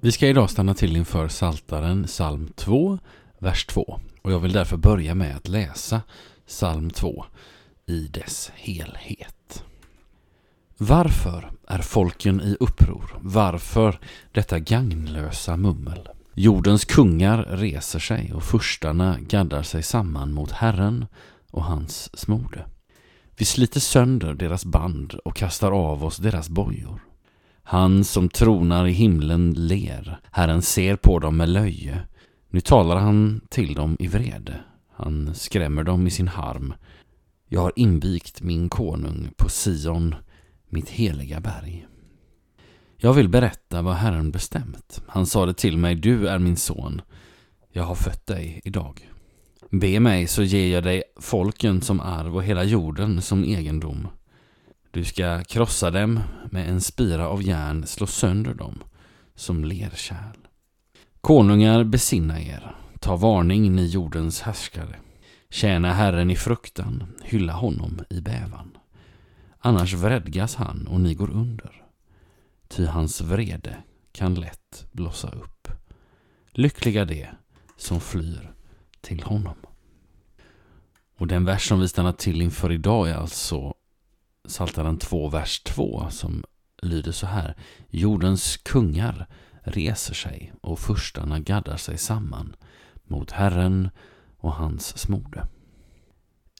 Vi ska idag stanna till inför Saltaren psalm 2, vers 2. Och jag vill därför börja med att läsa psalm 2 i dess helhet. Varför är folken i uppror? Varför detta gagnlösa mummel? Jordens kungar reser sig och furstarna gaddar sig samman mot Herren och hans smorde. Vi sliter sönder deras band och kastar av oss deras bojor. Han som tronar i himlen ler. Herren ser på dem med löje. Nu talar han till dem i vrede. Han skrämmer dem i sin harm. Jag har invigt min konung på Sion, mitt heliga berg. Jag vill berätta vad Herren bestämt. Han sade till mig, du är min son. Jag har fött dig idag. Be mig så ger jag dig folken som arv och hela jorden som egendom. Du ska krossa dem med en spira av järn, slå sönder dem som lerkärl. Konungar, besinna er, ta varning ni jordens härskare. Tjäna Herren i fruktan, hylla honom i bävan. Annars vredgas han och ni går under. Ty hans vrede kan lätt blossa upp. Lyckliga de som flyr till honom. Och den vers som vi stannar till inför idag är alltså Saltaren 2, vers 2 som lyder så här. Jordens kungar reser sig och furstarna gaddar sig samman mot Herren och hans smorde.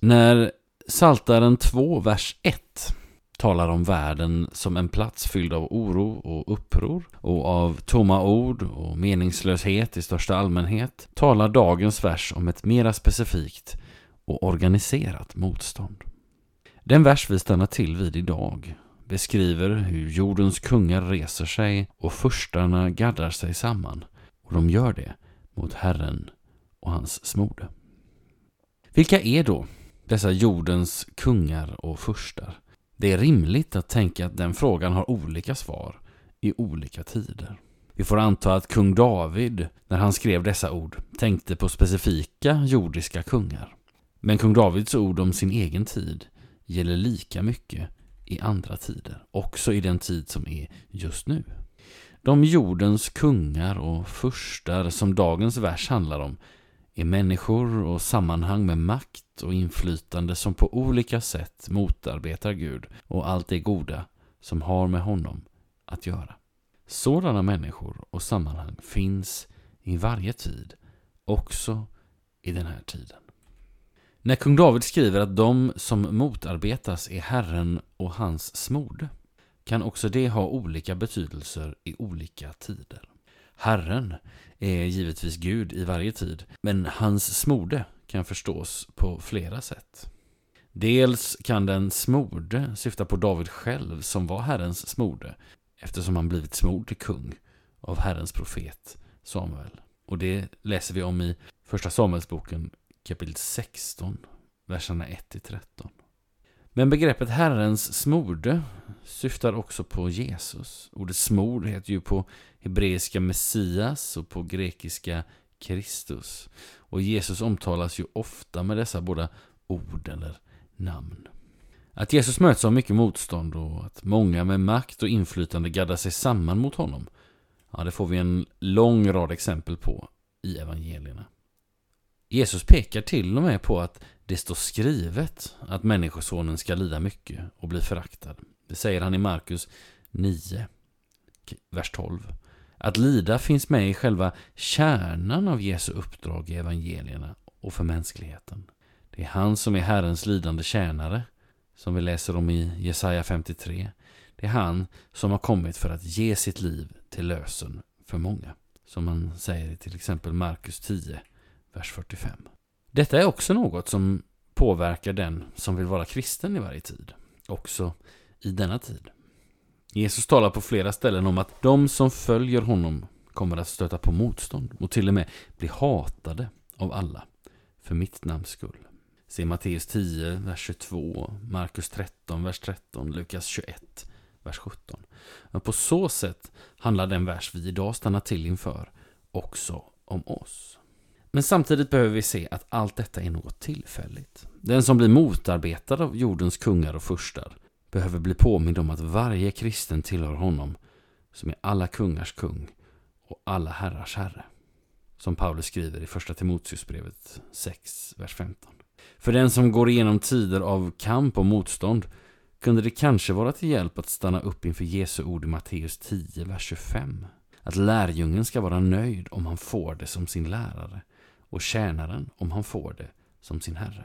När Saltaren 2, vers 1 talar om världen som en plats fylld av oro och uppror och av tomma ord och meningslöshet i största allmänhet talar dagens vers om ett mera specifikt och organiserat motstånd. Den vers vi stannar till vid idag beskriver hur jordens kungar reser sig och förstarna gaddar sig samman. Och de gör det mot Herren och hans smorde. Vilka är då dessa jordens kungar och furstar? Det är rimligt att tänka att den frågan har olika svar i olika tider. Vi får anta att kung David, när han skrev dessa ord, tänkte på specifika jordiska kungar. Men kung Davids ord om sin egen tid gäller lika mycket i andra tider, också i den tid som är just nu. De jordens kungar och furstar som dagens vers handlar om är människor och sammanhang med makt och inflytande som på olika sätt motarbetar Gud och allt det goda som har med honom att göra. Sådana människor och sammanhang finns i varje tid, också i den här tiden. När kung David skriver att de som motarbetas är Herren och hans smorde kan också det ha olika betydelser i olika tider. Herren är givetvis Gud i varje tid, men hans smorde kan förstås på flera sätt. Dels kan den smorde syfta på David själv som var Herrens smorde, eftersom han blivit smord till kung av Herrens profet Samuel. Och det läser vi om i Första Samuelsboken kapitel 16, verserna 1-13. Men begreppet Herrens smorde syftar också på Jesus. Ordet smord heter ju på hebreiska Messias och på grekiska Kristus. Och Jesus omtalas ju ofta med dessa båda ord eller namn. Att Jesus möts av mycket motstånd och att många med makt och inflytande gaddar sig samman mot honom, ja, det får vi en lång rad exempel på i evangelierna. Jesus pekar till och med på att det står skrivet att Människosonen ska lida mycket och bli föraktad. Det säger han i Markus 9, vers 12. Att lida finns med i själva kärnan av Jesu uppdrag i evangelierna och för mänskligheten. Det är han som är Herrens lidande tjänare, som vi läser om i Jesaja 53. Det är han som har kommit för att ge sitt liv till lösen för många. Som man säger i till exempel Markus 10, vers 45. Detta är också något som påverkar den som vill vara kristen i varje tid, också i denna tid. Jesus talar på flera ställen om att de som följer honom kommer att stöta på motstånd och till och med bli hatade av alla för mitt namns skull. Se Matteus 10, vers 22, Markus 13, vers 13, Lukas 21, vers 17. Men på så sätt handlar den vers vi idag stannar till inför också om oss. Men samtidigt behöver vi se att allt detta är något tillfälligt. Den som blir motarbetad av jordens kungar och furstar behöver bli påmind om att varje kristen tillhör honom som är alla kungars kung och alla herrars herre. Som Paulus skriver i första Timoteusbrevet 6, vers 15. För den som går igenom tider av kamp och motstånd kunde det kanske vara till hjälp att stanna upp inför Jesu ord i Matteus 10, vers 25. Att lärjungen ska vara nöjd om han får det som sin lärare och tjänaren om han får det som sin herre.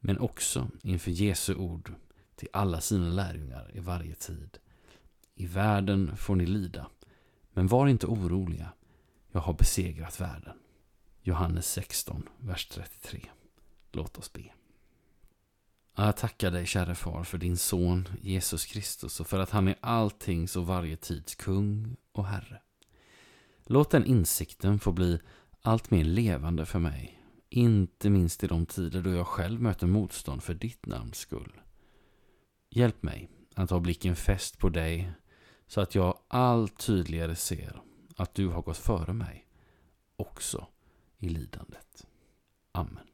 Men också inför Jesu ord till alla sina lärjungar i varje tid. I världen får ni lida, men var inte oroliga. Jag har besegrat världen. Johannes 16, vers 33. Låt oss be. Jag tackar dig, käre far, för din son Jesus Kristus och för att han är alltings och varje tids kung och herre. Låt den insikten få bli allt mer levande för mig, inte minst i de tider då jag själv möter motstånd för ditt namns skull. Hjälp mig att ha blicken fäst på dig så att jag allt tydligare ser att du har gått före mig, också i lidandet. Amen.